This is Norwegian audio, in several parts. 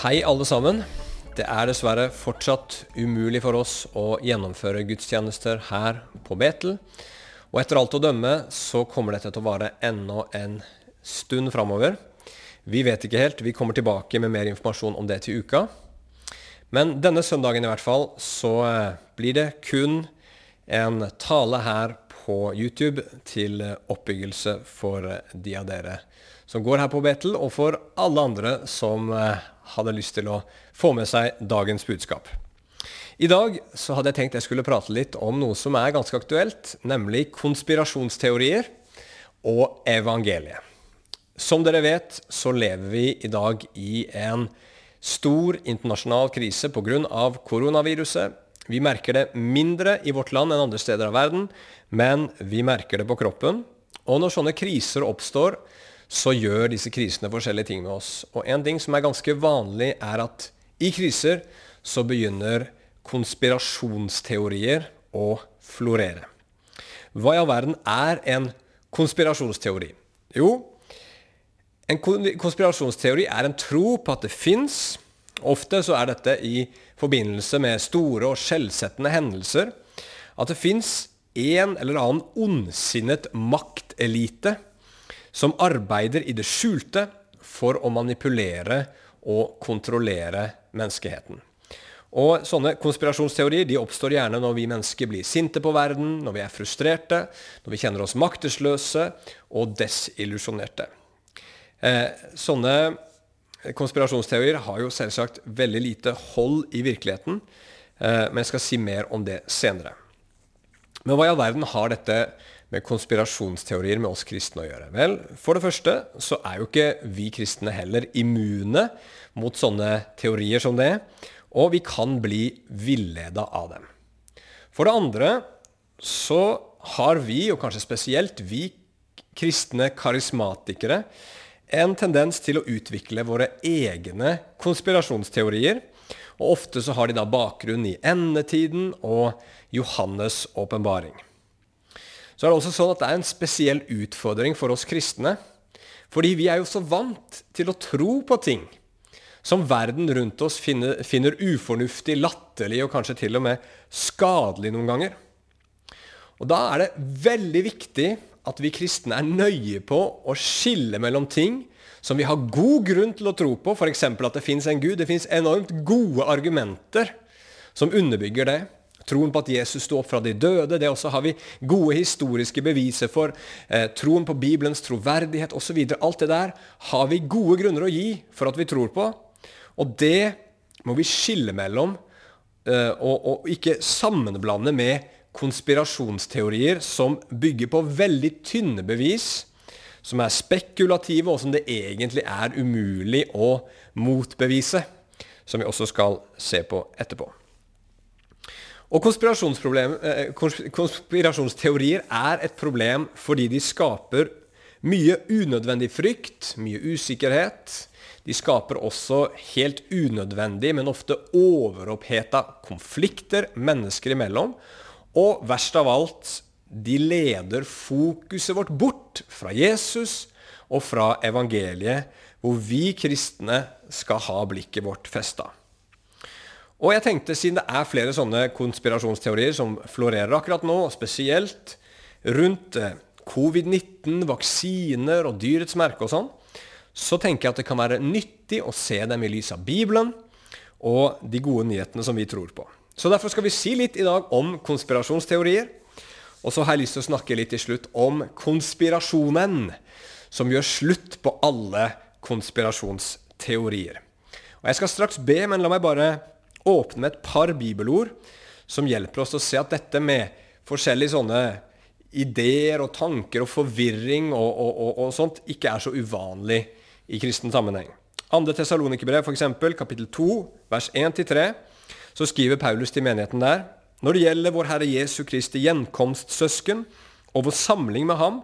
Hei, alle sammen. Det er dessverre fortsatt umulig for oss å gjennomføre gudstjenester her på Betel. Og etter alt å dømme så kommer dette til å vare ennå en stund framover. Vi vet ikke helt. Vi kommer tilbake med mer informasjon om det til uka. Men denne søndagen i hvert fall så eh, blir det kun en tale her på YouTube til oppbyggelse for de av dere som går her på Betel, og for alle andre som eh, hadde lyst til å få med seg dagens budskap. I dag så hadde jeg tenkt jeg skulle prate litt om noe som er ganske aktuelt, nemlig konspirasjonsteorier og evangeliet. Som dere vet, så lever vi i dag i en stor internasjonal krise pga. koronaviruset. Vi merker det mindre i vårt land enn andre steder av verden, men vi merker det på kroppen. Og når sånne kriser oppstår, så gjør disse krisene forskjellige ting med oss. Og en ting som er ganske vanlig, er at i kriser så begynner konspirasjonsteorier å florere. Hva i all verden er en konspirasjonsteori? Jo, en konspirasjonsteori er en tro på at det fins. Ofte så er dette i forbindelse med store og skjellsettende hendelser. At det fins en eller annen ondsinnet maktelite som arbeider i det skjulte for å manipulere og kontrollere menneskeheten. Og Sånne konspirasjonsteorier de oppstår gjerne når vi mennesker blir sinte på verden, når vi er frustrerte, når vi kjenner oss maktesløse og desillusjonerte. Eh, sånne konspirasjonsteorier har jo selvsagt veldig lite hold i virkeligheten, eh, men jeg skal si mer om det senere. Men hva i all verden har dette med konspirasjonsteorier med oss kristne å gjøre? Vel, for det første så er jo ikke vi kristne heller immune mot sånne teorier som det, og vi kan bli villeda av dem. For det andre så har vi, og kanskje spesielt vi kristne karismatikere, en tendens til å utvikle våre egne konspirasjonsteorier. Og ofte så har de da bakgrunn i endetiden og Johannes' åpenbaring så er det også sånn at det er en spesiell utfordring for oss kristne. Fordi vi er jo så vant til å tro på ting som verden rundt oss finner, finner ufornuftig, latterlig og kanskje til og med skadelig noen ganger. Og Da er det veldig viktig at vi kristne er nøye på å skille mellom ting som vi har god grunn til å tro på, f.eks. at det fins en Gud. Det fins enormt gode argumenter som underbygger det troen på at Jesus sto opp fra de døde. Det også har vi gode historiske beviser for. Eh, troen på Bibelens troverdighet osv. Alt det der har vi gode grunner å gi for at vi tror på. Og det må vi skille mellom, eh, og, og ikke sammenblande med konspirasjonsteorier som bygger på veldig tynne bevis, som er spekulative, og som det egentlig er umulig å motbevise. Som vi også skal se på etterpå. Og eh, konspirasjonsteorier er et problem fordi de skaper mye unødvendig frykt, mye usikkerhet. De skaper også helt unødvendig, men ofte overoppheta konflikter mennesker imellom. Og verst av alt, de leder fokuset vårt bort fra Jesus og fra evangeliet, hvor vi kristne skal ha blikket vårt festa. Og jeg tenkte, siden det er flere sånne konspirasjonsteorier som florerer akkurat nå, spesielt rundt eh, covid-19, vaksiner og dyrets merke og sånn, så tenker jeg at det kan være nyttig å se dem i lys av Bibelen og de gode nyhetene som vi tror på. Så derfor skal vi si litt i dag om konspirasjonsteorier. Og så har jeg lyst til å snakke litt til slutt om konspirasjonen, som gjør slutt på alle konspirasjonsteorier. Og Jeg skal straks be, men la meg bare åpne med et par bibelord som hjelper oss å se at dette med forskjellige sånne ideer og tanker og forvirring og, og, og, og sånt ikke er så uvanlig i kristen sammenheng. 2. Tessalonikerbrev, f.eks., kapittel 2, vers 1-3, så skriver Paulus til menigheten der når det gjelder vår Herre Jesu Kristi gjenkomst, søsken, og vår samling med ham,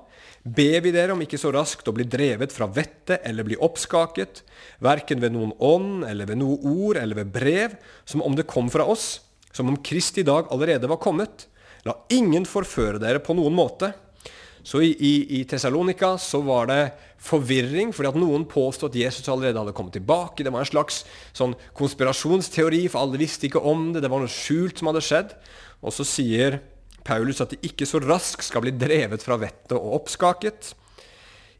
ber vi dere om ikke så raskt å bli drevet fra vettet eller bli oppskaket, verken ved noen ånd eller ved noe ord eller ved brev, som om det kom fra oss, som om Kristi dag allerede var kommet. La ingen forføre dere på noen måte, Så i, i, i Tessalonika så var det forvirring, fordi at noen påstod at Jesus allerede hadde kommet tilbake. Det var en slags sånn konspirasjonsteori, for alle visste ikke om det. Det var noe skjult som hadde skjedd. Og så sier Paulus at de ikke så raskt skal bli drevet fra vettet og oppskaket.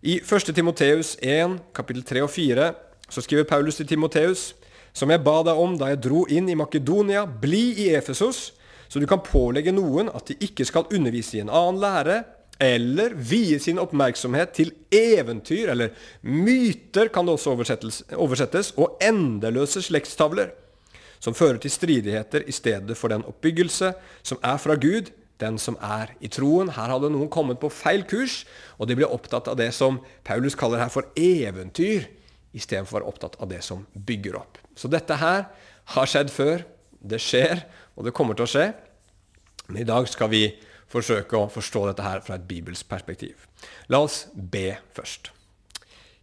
I 1. Timoteus 1, kapittel 3 og 4, så skriver Paulus til Timoteus som jeg ba deg om da jeg dro inn i Makedonia, bli i Efesos, så du kan pålegge noen at de ikke skal undervise i en annen lære, eller vie sin oppmerksomhet til eventyr, eller myter kan det også oversettes, oversettes og endeløse slektstavler, som fører til stridigheter i stedet for den oppbyggelse som er fra Gud, den som er i troen. Her hadde noen kommet på feil kurs, og de ble opptatt av det som Paulus kaller her for eventyr, istedenfor å være opptatt av det som bygger opp. Så dette her har skjedd før. Det skjer, og det kommer til å skje. Men i dag skal vi forsøke å forstå dette her fra et bibelsk perspektiv. La oss be først.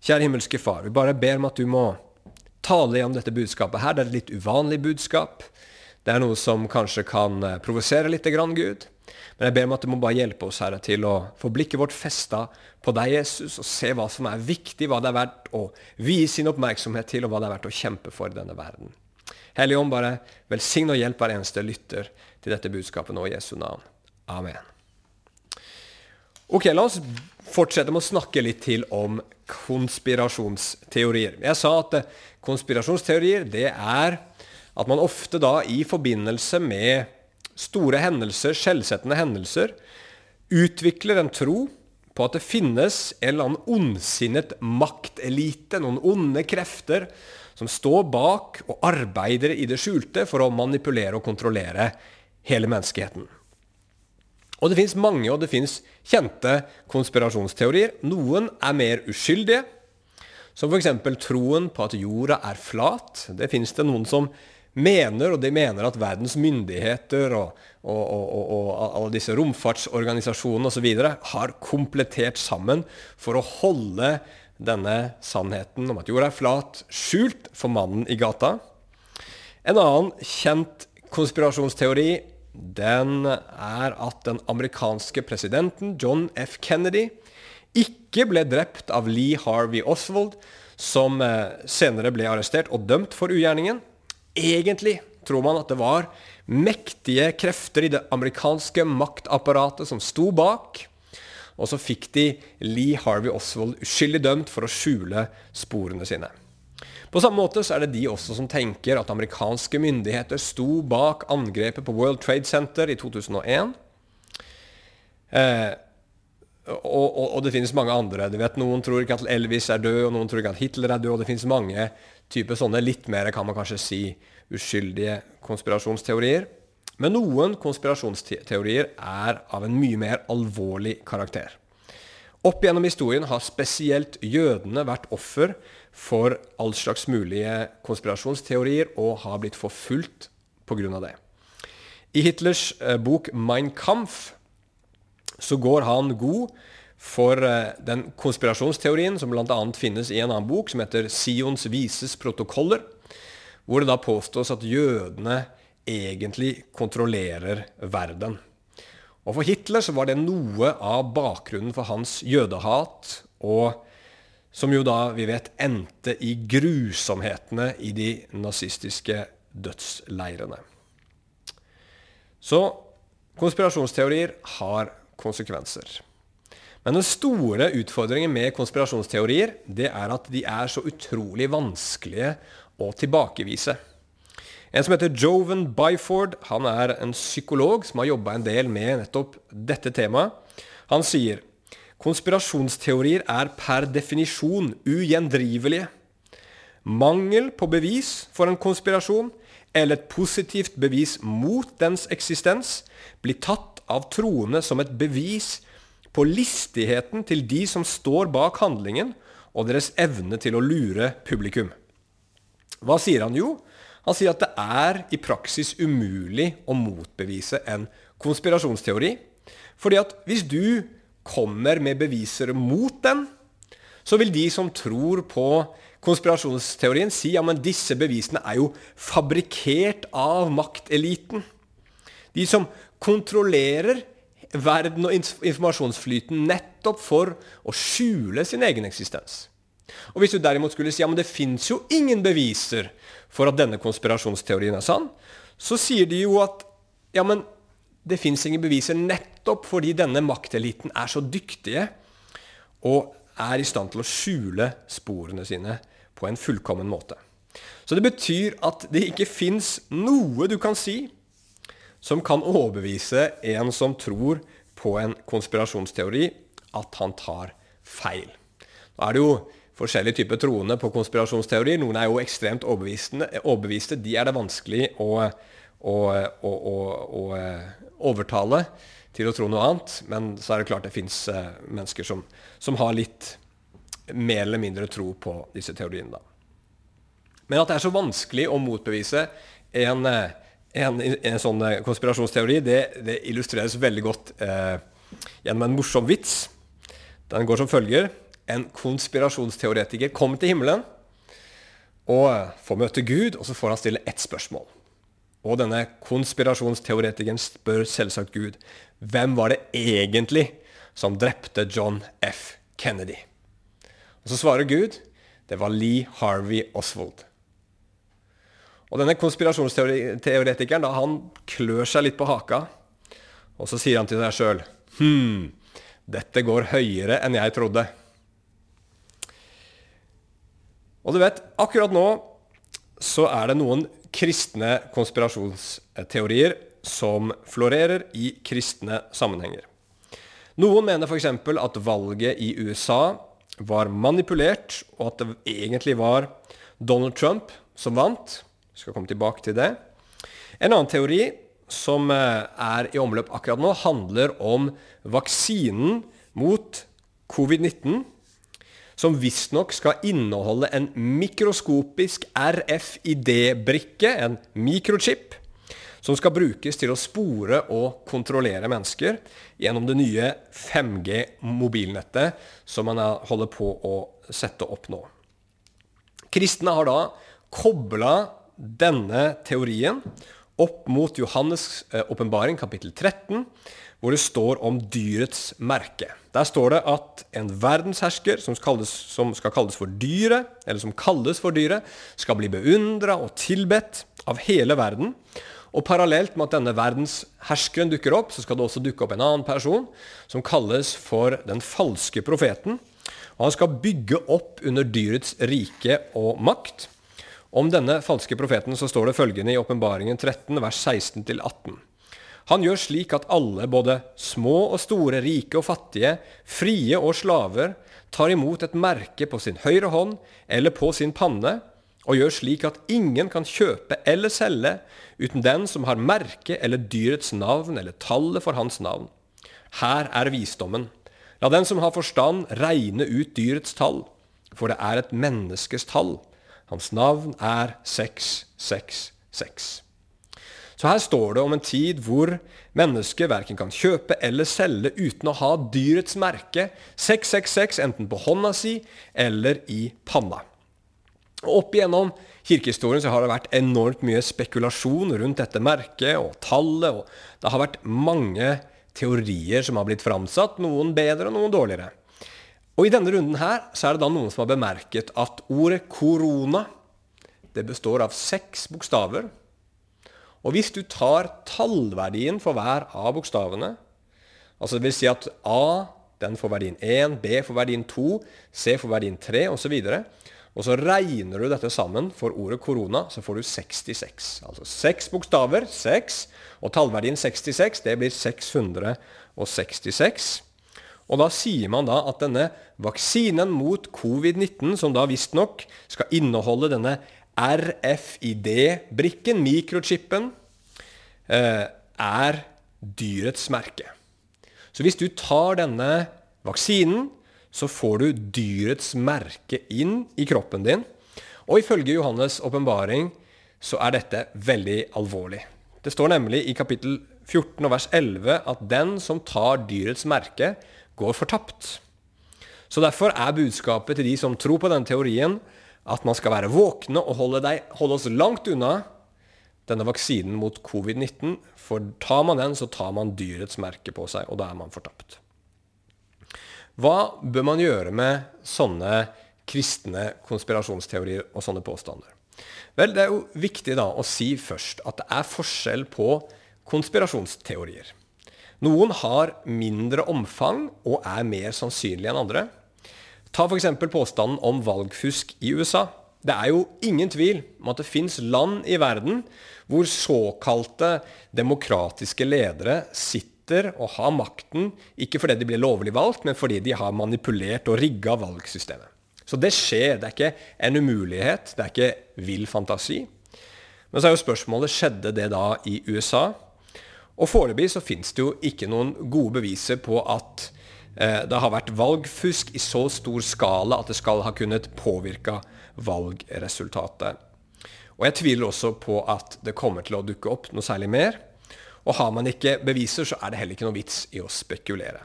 Kjære himmelske Far, vi bare ber om at du må tale igjen dette budskapet her. Det er et litt uvanlig budskap. Det er noe som kanskje kan eh, provosere litt, Gud. Men jeg ber om at du må bare hjelpe oss Herre, til å få blikket vårt festa på deg, Jesus, og se hva som er viktig, hva det er verdt å vie sin oppmerksomhet til, og hva det er verdt å kjempe for i denne verden. Hellige Ånd, bare velsign og hjelp hver eneste lytter til dette budskapet nå i Jesu navn. Amen. Ok, La oss fortsette med å snakke litt til om konspirasjonsteorier. Jeg sa at konspirasjonsteorier det er at man ofte da i forbindelse med store hendelser, skjellsettende hendelser, utvikler en tro på at det finnes en eller annen ondsinnet maktelite, noen onde krefter, som står bak og arbeider i det skjulte for å manipulere og kontrollere hele menneskeheten. Og Det fins mange og det finnes kjente konspirasjonsteorier. Noen er mer uskyldige, som f.eks. troen på at jorda er flat. Det fins det noen som mener, og de mener at verdens myndigheter og, og, og, og alle disse romfartsorganisasjonene osv. har komplettert sammen for å holde denne sannheten om at jorda er flat, skjult for mannen i gata. En annen kjent konspirasjonsteori den er at den amerikanske presidenten John F. Kennedy ikke ble drept av Lee Harvey Oswald, som eh, senere ble arrestert og dømt for ugjerningen. Egentlig tror man at det var mektige krefter i det amerikanske maktapparatet som sto bak. Og så fikk de Lee Harvey Oswald uskyldig dømt for å skjule sporene sine. På samme måte så er det de også som tenker at amerikanske myndigheter sto bak angrepet på World Trade Center i 2001. Eh, og, og, og, det finnes mange andre. Du vet, Noen tror ikke at Elvis er død, og noen tror ikke at Hitler er død. og Det finnes mange typer sånne litt mer, kan man kanskje si, uskyldige konspirasjonsteorier. Men noen konspirasjonsteorier er av en mye mer alvorlig karakter. Opp gjennom historien har spesielt jødene vært offer for all slags mulige konspirasjonsteorier og har blitt forfulgt pga. det. I Hitlers eh, bok 'Mein Kampf' så går han god for eh, den konspirasjonsteorien som bl.a. finnes i en annen bok som heter 'Sions vises protokoller', hvor det da påstås at jødene egentlig kontrollerer verden. Og For Hitler så var det noe av bakgrunnen for hans jødehat, og som jo da, vi vet, endte i grusomhetene i de nazistiske dødsleirene. Så konspirasjonsteorier har konsekvenser. Men den store utfordringen med konspirasjonsteorier det er at de er så utrolig vanskelige å tilbakevise. En som heter Joven Byford, han er en psykolog som har jobba en del med nettopp dette temaet. Han sier konspirasjonsteorier er per definisjon ugjendrivelige. Mangel på bevis for en konspirasjon eller et positivt bevis mot dens eksistens blir tatt av troende som et bevis på listigheten til de som står bak handlingen, og deres evne til å lure publikum. Hva sier han jo? Han sier at det er i praksis umulig å motbevise en konspirasjonsteori. Fordi at hvis du kommer med beviser mot den, så vil de som tror på konspirasjonsteorien, si ja, disse bevisene er jo fabrikkert av makteliten. De som kontrollerer verden og informasjonsflyten nettopp for å skjule sin egen eksistens. Og Hvis du derimot skulle si ja, det fins jo ingen beviser for at denne konspirasjonsteorien er sann, så sier de jo at ja, men det fins ingen beviser nettopp fordi denne makteliten er så dyktige og er i stand til å skjule sporene sine på en fullkommen måte. Så det betyr at det ikke fins noe du kan si som kan overbevise en som tror på en konspirasjonsteori, at han tar feil. Nå er det jo forskjellige typer troende på konspirasjonsteorier. Noen er jo ekstremt overbeviste. De er det vanskelig å, å, å, å, overtale til å tro noe annet. Men så er det klart det fins eh, mennesker som, som, har litt mer eller mindre tro på disse teoriene. Da. Men at det er så vanskelig å motbevise en, en, en sånn konspirasjonsteori, det, det illustreres veldig godt eh, gjennom en morsom vits. Den går som følger en konspirasjonsteoretiker kommer til himmelen og får møte Gud, og så får han stille ett spørsmål. Og denne konspirasjonsteoretikeren spør selvsagt Gud hvem var det egentlig som drepte John F. Kennedy? Og Så svarer Gud det var Lee Harvey Oswald. Og denne konspirasjonsteoretikeren da, han klør seg litt på haka, og så sier han til seg sjøl Hm, dette går høyere enn jeg trodde. Og du vet, akkurat nå så er det noen kristne konspirasjonsteorier som florerer i kristne sammenhenger. Noen mener f.eks. at valget i USA var manipulert, og at det egentlig var Donald Trump som vant. Vi skal komme tilbake til det. En annen teori som eh, er i omløp akkurat nå, handler om vaksinen mot covid-19 som visstnok skal inneholde en mikroskopisk RFID-brikke, en mikrochip, som skal brukes til å spore og kontrollere mennesker gjennom det nye 5G-mobilnettet som man holder på å sette opp nå. Kristne har da kobla denne teorien opp mot Johannes' eh, åpenbaring, kapittel 13, hvor det står om dyrets merke. Der står det at en verdenshersker som, kalles, som skal kalles for dyret, eller som kalles for dyret, skal bli beundra og tilbedt av hele verden. Og parallelt med at denne verdensherskeren dukker opp, så skal det også dukke opp en annen person som kalles for den falske profeten. Og han skal bygge opp under dyrets rike og makt. Om denne falske profeten så står det følgende i Åpenbaringen 13, vers 16-18. Han gjør slik at alle, både små og store, rike og fattige, frie og slaver, tar imot et merke på sin høyre hånd eller på sin panne, og gjør slik at ingen kan kjøpe eller selge uten den som har merket eller dyrets navn eller tallet for hans navn. Her er visdommen. La den som har forstand, regne ut dyrets tall, for det er et menneskes tall. Hans navn er 666. Så her står det om en tid hvor mennesket verken kan kjøpe eller selge uten å ha dyrets merke 666 enten på hånda si eller i panna. Og Opp igjennom kirkehistorien så har det vært enormt mye spekulasjon rundt dette merket og tallet. og Det har vært mange teorier som har blitt framsatt, noen bedre og noen dårligere. Og I denne runden her så er det da noen som har bemerket at ordet korona det består av seks bokstaver og hvis du tar tallverdien for hver av bokstavene, altså det vil si at A den får verdien 1, B får verdien 2, C får verdien 3 osv. Og så regner du dette sammen for ordet korona, så får du 66. Altså seks bokstaver, seks, og tallverdien 66, det blir 666. Og da sier man da at denne vaksinen mot covid-19, som da visstnok skal inneholde denne RFID-brikken, mikrochipen, eh, er dyrets merke. Så hvis du tar denne vaksinen, så får du dyrets merke inn i kroppen din. Og ifølge Johannes' åpenbaring så er dette veldig alvorlig. Det står nemlig i kapittel 14 og vers 11 at den som tar dyrets merke, går fortapt. Så derfor er budskapet til de som tror på denne teorien, at man skal være våkne og holde, deg, holde oss langt unna denne vaksinen mot covid-19. For tar man den, så tar man dyrets merke på seg, og da er man fortapt. Hva bør man gjøre med sånne kristne konspirasjonsteorier og sånne påstander? Vel, det er jo viktig da å si først at det er forskjell på konspirasjonsteorier. Noen har mindre omfang og er mer sannsynlige enn andre. Ta f.eks. påstanden om valgfusk i USA. Det er jo ingen tvil om at det fins land i verden hvor såkalte demokratiske ledere sitter og har makten, ikke fordi de blir lovlig valgt, men fordi de har manipulert og rigga valgsystemet. Så det skjer. Det er ikke en umulighet. Det er ikke vill fantasi. Men så er jo spørsmålet skjedde det da i USA. Og foreløpig så fins det jo ikke noen gode beviser på at eh, det har vært valgfusk i så stor skala at det skal ha kunnet påvirke valgresultatet. Og jeg tviler også på at det kommer til å dukke opp noe særlig mer. Og har man ikke beviser, så er det heller ikke noe vits i å spekulere.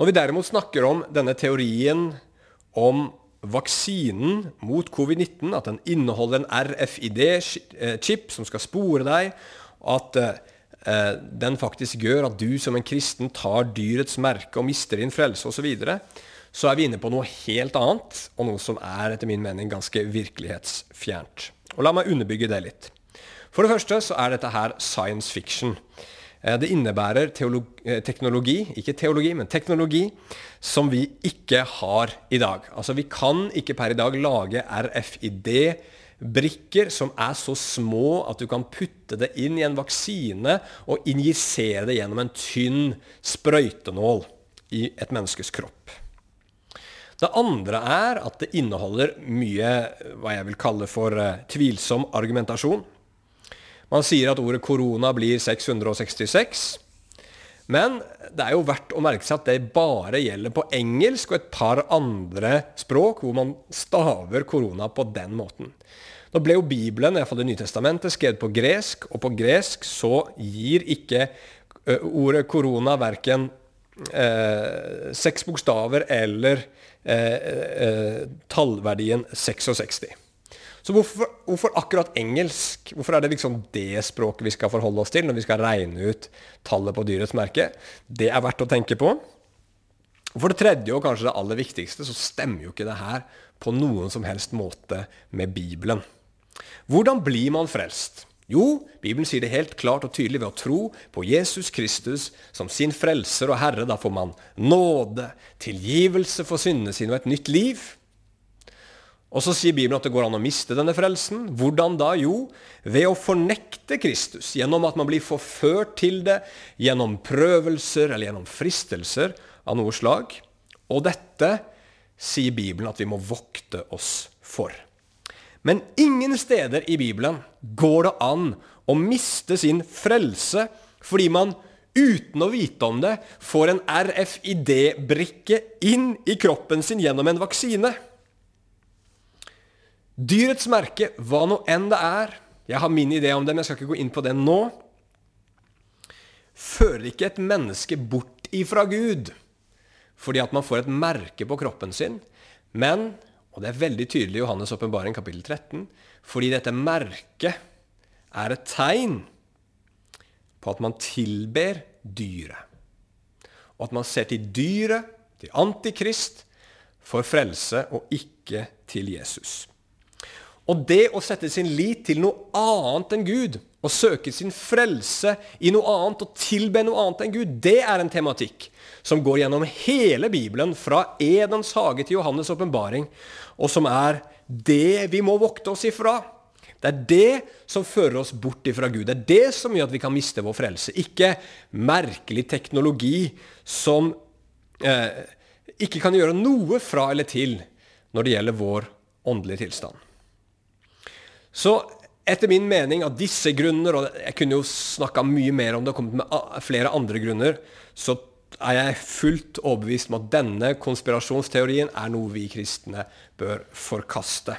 Når vi derimot snakker om denne teorien om vaksinen mot covid-19, at den inneholder en RFID-chip som skal spore deg, at eh, den faktisk gjør at du som en kristen tar dyrets merke og mister din frelse osv., så, videre, så er vi inne på noe helt annet, og noe som er etter min mening ganske virkelighetsfjernt. Og La meg underbygge det litt. For det første så er dette her science fiction. Eh, det innebærer eh, teknologi, ikke teologi, men teknologi, som vi ikke har i dag. Altså Vi kan ikke per i dag lage RFID-brikker som er så små at du kan putte det inn i en vaksine og injisere det gjennom en tynn sprøytenål i et menneskes kropp. Det andre er at det inneholder mye hva jeg vil kalle for tvilsom argumentasjon. Man sier at ordet korona blir 666. Men det er jo verdt å merke seg at det bare gjelder på engelsk og et par andre språk hvor man staver korona på den måten. Nå ble jo Bibelen, iallfall Det nye testamentet, skrevet på gresk, og på gresk så gir ikke ordet korona verken eh, seks bokstaver eller Eh, eh, tallverdien 66. Så hvorfor, hvorfor, akkurat engelsk? Hvorfor er det liksom det språket vi skal forholde oss til når vi skal regne ut tallet på dyrets merke? Det er verdt å tenke på. For det tredje, og kanskje det aller viktigste, så stemmer jo ikke det her på noen som helst måte med Bibelen. Hvordan blir man frelst? Jo, Bibelen sier det helt klart og tydelig ved å tro på Jesus Kristus som sin frelser og herre. Da får man nåde, tilgivelse for syndene sine og et nytt liv. Og så sier Bibelen at det går an å miste denne frelsen. Hvordan da? Jo, ved å fornekte Kristus. Gjennom at man blir forført til det, gjennom prøvelser eller gjennom fristelser av noe slag. Og dette sier Bibelen at vi må vokte oss for. Men ingen steder i Bibelen går det an å miste sin frelse fordi man uten å vite om det får en RFID-brikke inn i kroppen sin gjennom en vaksine. Dyrets merke, hva nå enn det er, jeg har min idé om det, men jeg skal ikke gå inn på det nå, fører ikke et menneske bort ifra Gud fordi at man får et merke på kroppen sin, men og det er veldig tydelig i Johannes' åpenbaring kapittel 13, fordi dette merket er et tegn på at man tilber dyret. Og at man ser til dyret, til Antikrist, for frelse og ikke til Jesus. Og det å sette sin lit til noe annet enn Gud, og søke sin frelse i noe annet og tilbe noe annet enn Gud, det er en tematikk som går gjennom hele Bibelen, fra Edens hage til Johannes' åpenbaring, og som er det vi må vokte oss ifra. Det er det som fører oss bort ifra Gud. Det er det som gjør at vi kan miste vår frelse. Ikke merkelig teknologi som eh, ikke kan gjøre noe fra eller til når det gjelder vår åndelige tilstand. Så etter min mening av disse grunner, og jeg kunne jo snakka mye mer om det og kommet med flere andre grunner, så er jeg fullt overbevist om at denne konspirasjonsteorien er noe vi kristne bør forkaste.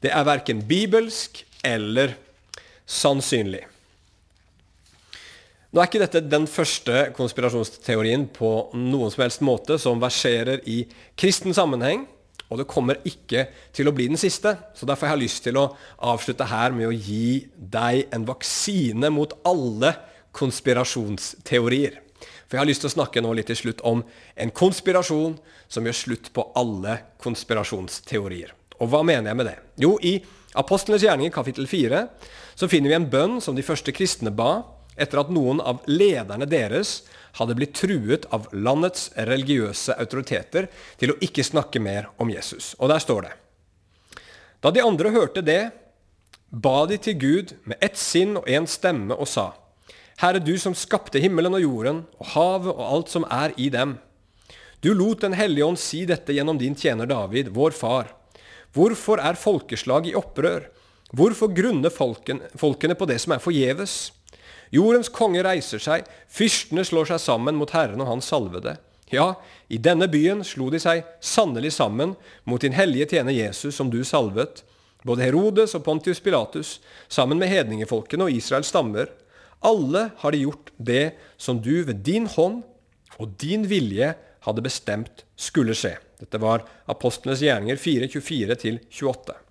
Det er verken bibelsk eller sannsynlig. Nå er ikke dette den første konspirasjonsteorien på noen som helst måte som verserer i kristen sammenheng. Og det kommer ikke til å bli den siste. Så derfor har jeg lyst til å avslutte her med å gi deg en vaksine mot alle konspirasjonsteorier. For jeg har lyst til å snakke nå litt til slutt om en konspirasjon som gjør slutt på alle konspirasjonsteorier. Og hva mener jeg med det? Jo, i Apostlenes gjerninger kapittel 4 så finner vi en bønn som de første kristne ba etter at noen av lederne deres hadde blitt truet av landets religiøse autoriteter til å ikke snakke mer om Jesus. Og der står det Da de andre hørte det, ba de til Gud med ett sinn og én stemme og sa:" Herre, du som skapte himmelen og jorden og havet og alt som er i dem. Du lot Den hellige ånd si dette gjennom din tjener David, vår far. Hvorfor er folkeslag i opprør? Hvorfor grunner folken, folkene på det som er forgjeves? Jordens konge reiser seg, fyrstene slår seg sammen mot Herren og hans salvede. Ja, i denne byen slo de seg sannelig sammen mot din hellige tjener Jesus, som du salvet, både Herodes og Pontius Pilatus, sammen med hedningefolkene og Israels stammer. Alle har de gjort det som du ved din hånd og din vilje hadde bestemt skulle skje. Dette var Apostlenes gjerninger 4.24-28.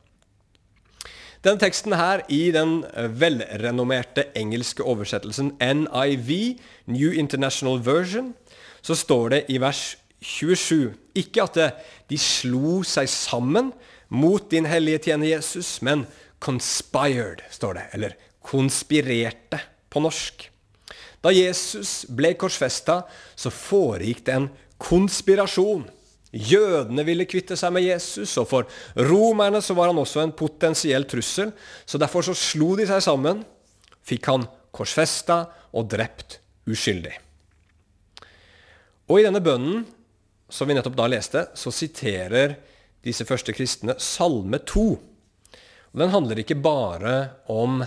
Denne teksten her i den velrenommerte engelske oversettelsen NIV, New International Version, så står det i vers 27 ikke at de slo seg sammen mot din hellige tjener Jesus, men conspired, står det. Eller konspirerte på norsk. Da Jesus ble korsfesta, så foregikk det en konspirasjon Jødene ville kvitte seg med Jesus, og for romerne så var han også en potensiell trussel. Så derfor så slo de seg sammen, fikk han korsfesta og drept uskyldig. Og i denne bønnen som vi nettopp da leste, så siterer disse første kristne Salme 2. Og den handler ikke bare om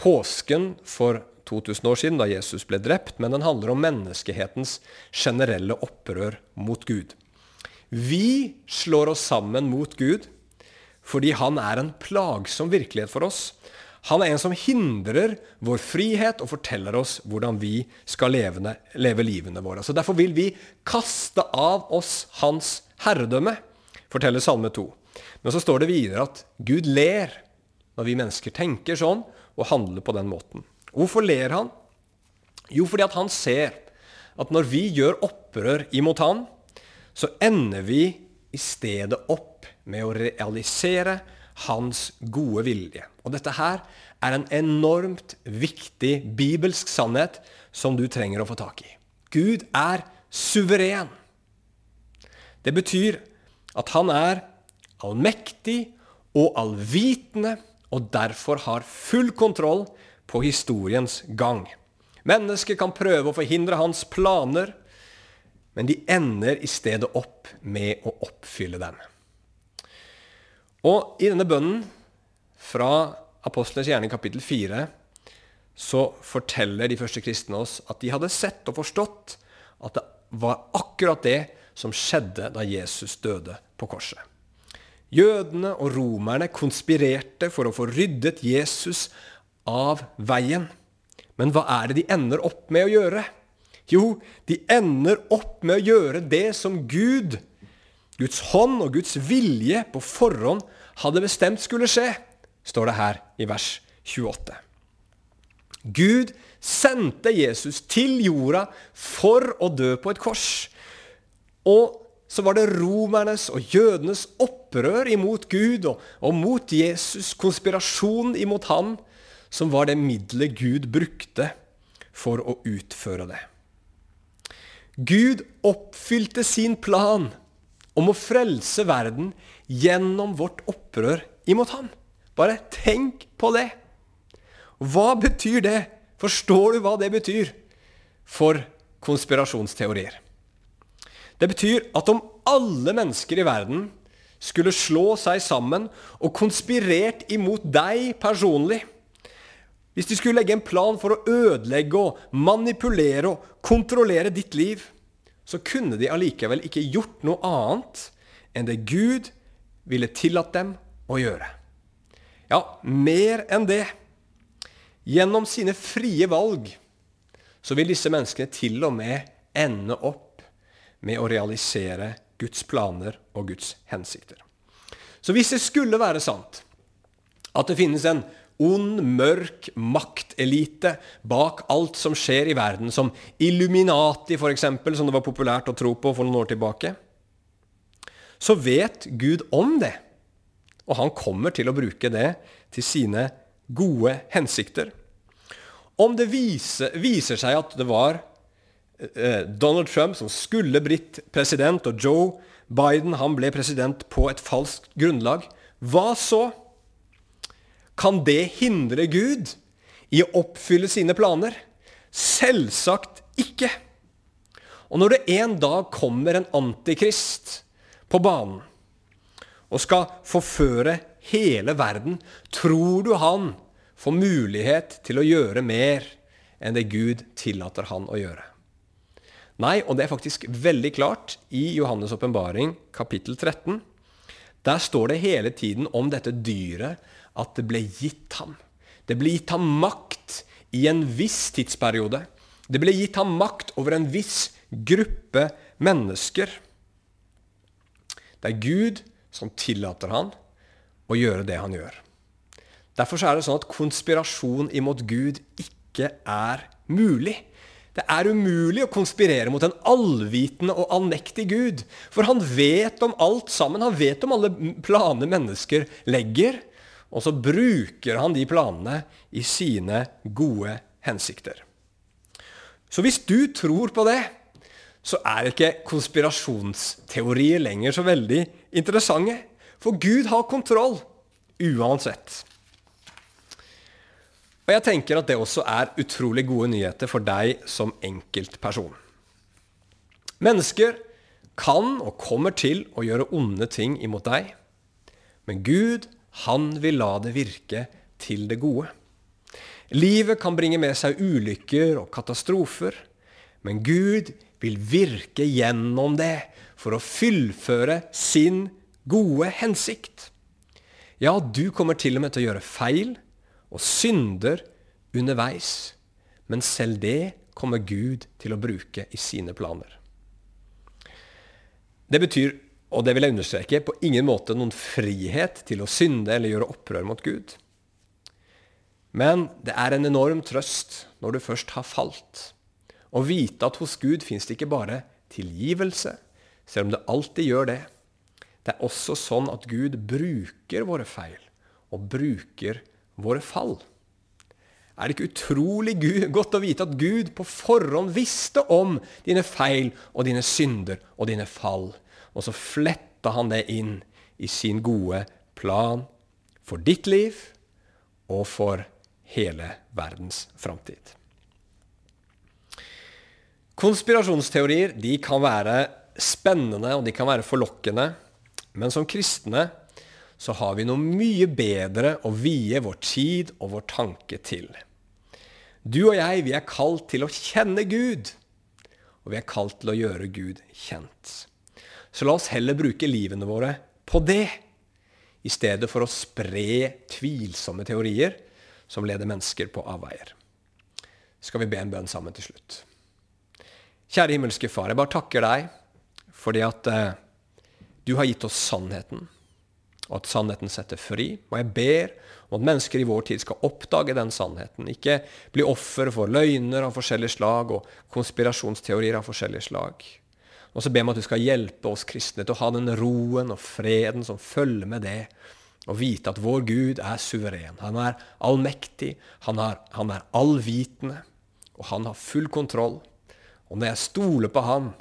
påsken for 2000 år siden, da Jesus ble drept, men den handler om menneskehetens generelle opprør mot Gud. Vi slår oss sammen mot Gud fordi han er en plagsom virkelighet for oss. Han er en som hindrer vår frihet og forteller oss hvordan vi skal leve, leve livene våre. Så Derfor vil vi kaste av oss hans herredømme, forteller Salme 2. Men så står det videre at Gud ler når vi mennesker tenker sånn og handler på den måten. Hvorfor ler han? Jo, fordi at han ser at når vi gjør opprør imot han, så ender vi i stedet opp med å realisere hans gode vilje. Og dette her er en enormt viktig bibelsk sannhet som du trenger å få tak i. Gud er suveren. Det betyr at han er allmektig og allvitende og derfor har full kontroll på historiens gang. Mennesket kan prøve å forhindre hans planer, men de ender i stedet opp med å oppfylle dem. Og i denne bønnen fra Apostlenes hjerne kapittel 4 så forteller de første kristne oss at de hadde sett og forstått at det var akkurat det som skjedde da Jesus døde på korset. Jødene og romerne konspirerte for å få ryddet Jesus av veien. Men hva er det de ender opp med å gjøre? Jo, de ender opp med å gjøre det som Gud, Guds hånd og Guds vilje på forhånd hadde bestemt skulle skje, står det her i vers 28. Gud sendte Jesus til jorda for å dø på et kors. Og så var det romernes og jødenes opprør imot Gud og, og mot Jesus, konspirasjon imot ham, som var det middelet Gud brukte for å utføre det. Gud oppfylte sin plan om å frelse verden gjennom vårt opprør imot ham. Bare tenk på det. Hva betyr det? Forstår du hva det betyr for konspirasjonsteorier? Det betyr at om alle mennesker i verden skulle slå seg sammen og konspirert imot deg personlig hvis de skulle legge en plan for å ødelegge og manipulere og kontrollere ditt liv, så kunne de allikevel ikke gjort noe annet enn det Gud ville tillatt dem å gjøre. Ja, mer enn det. Gjennom sine frie valg så vil disse menneskene til og med ende opp med å realisere Guds planer og Guds hensikter. Så hvis det skulle være sant at det finnes en ond, mørk maktelite bak alt som skjer i verden, som Illuminati f.eks., som det var populært å tro på for noen år tilbake, så vet Gud om det. Og han kommer til å bruke det til sine gode hensikter. Om det viser, viser seg at det var eh, Donald Trump som skulle blitt president, og Joe Biden han ble president på et falskt grunnlag, hva så? Kan det hindre Gud i å oppfylle sine planer? Selvsagt ikke. Og når det en dag kommer en antikrist på banen og skal forføre hele verden, tror du han får mulighet til å gjøre mer enn det Gud tillater han å gjøre? Nei, og det er faktisk veldig klart i Johannes' åpenbaring kapittel 13. Der står det hele tiden om dette dyret at det ble gitt ham. Det ble gitt ham makt i en viss tidsperiode. Det ble gitt ham makt over en viss gruppe mennesker. Det er Gud som tillater han å gjøre det han gjør. Derfor er det sånn at konspirasjon imot Gud ikke er mulig. Det er umulig å konspirere mot en allvitende og allmektig Gud. For han vet om alt sammen. Han vet om alle planer mennesker legger. Og så bruker han de planene i sine gode hensikter. Så hvis du tror på det, så er ikke konspirasjonsteorier lenger så veldig interessante. For Gud har kontroll uansett. Og jeg tenker at det også er utrolig gode nyheter for deg som enkeltperson. Mennesker kan og kommer til å gjøre onde ting imot deg, men Gud han vil la det virke til det gode. Livet kan bringe med seg ulykker og katastrofer, men Gud vil virke gjennom det for å fullføre sin gode hensikt. Ja, du kommer til og med til å gjøre feil og synder underveis, men selv det kommer Gud til å bruke i sine planer. Det betyr og det vil jeg understreke, på ingen måte noen frihet til å synde eller gjøre opprør mot Gud. Men det er en enorm trøst når du først har falt, å vite at hos Gud fins det ikke bare tilgivelse, selv om det alltid gjør det. Det er også sånn at Gud bruker våre feil, og bruker våre fall. Er det ikke utrolig godt å vite at Gud på forhånd visste om dine feil og dine synder og dine fall? Og så fletta han det inn i sin gode plan for ditt liv og for hele verdens framtid. Konspirasjonsteorier de kan være spennende og de kan være forlokkende, men som kristne så har vi noe mye bedre å vie vår tid og vår tanke til. Du og jeg, vi er kalt til å kjenne Gud, og vi er kalt til å gjøre Gud kjent. Så la oss heller bruke livene våre på det, i stedet for å spre tvilsomme teorier som leder mennesker på avveier. Skal vi be en bønn sammen til slutt? Kjære himmelske Far, jeg bare takker deg fordi at eh, du har gitt oss sannheten, og at sannheten setter fri. Og jeg ber om at mennesker i vår tid skal oppdage den sannheten. Ikke bli offer for løgner av forskjellige slag og konspirasjonsteorier av forskjellige slag. Og så ber vi at du skal hjelpe oss kristne til å ha den roen og freden som følger med det, og vite at vår Gud er suveren. Han er allmektig, han er, han er allvitende, og han har full kontroll. Og når jeg stoler på han,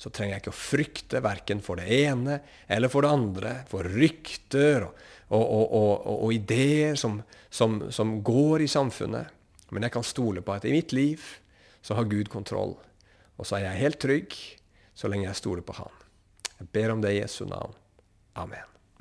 så trenger jeg ikke å frykte verken for det ene eller for det andre, for rykter og, og, og, og ideer som, som, som går i samfunnet. Men jeg kan stole på at i mitt liv så har Gud kontroll. Og så er jeg helt trygg så lenge jeg stoler på Han. Jeg ber om det i Jesu navn. Amen.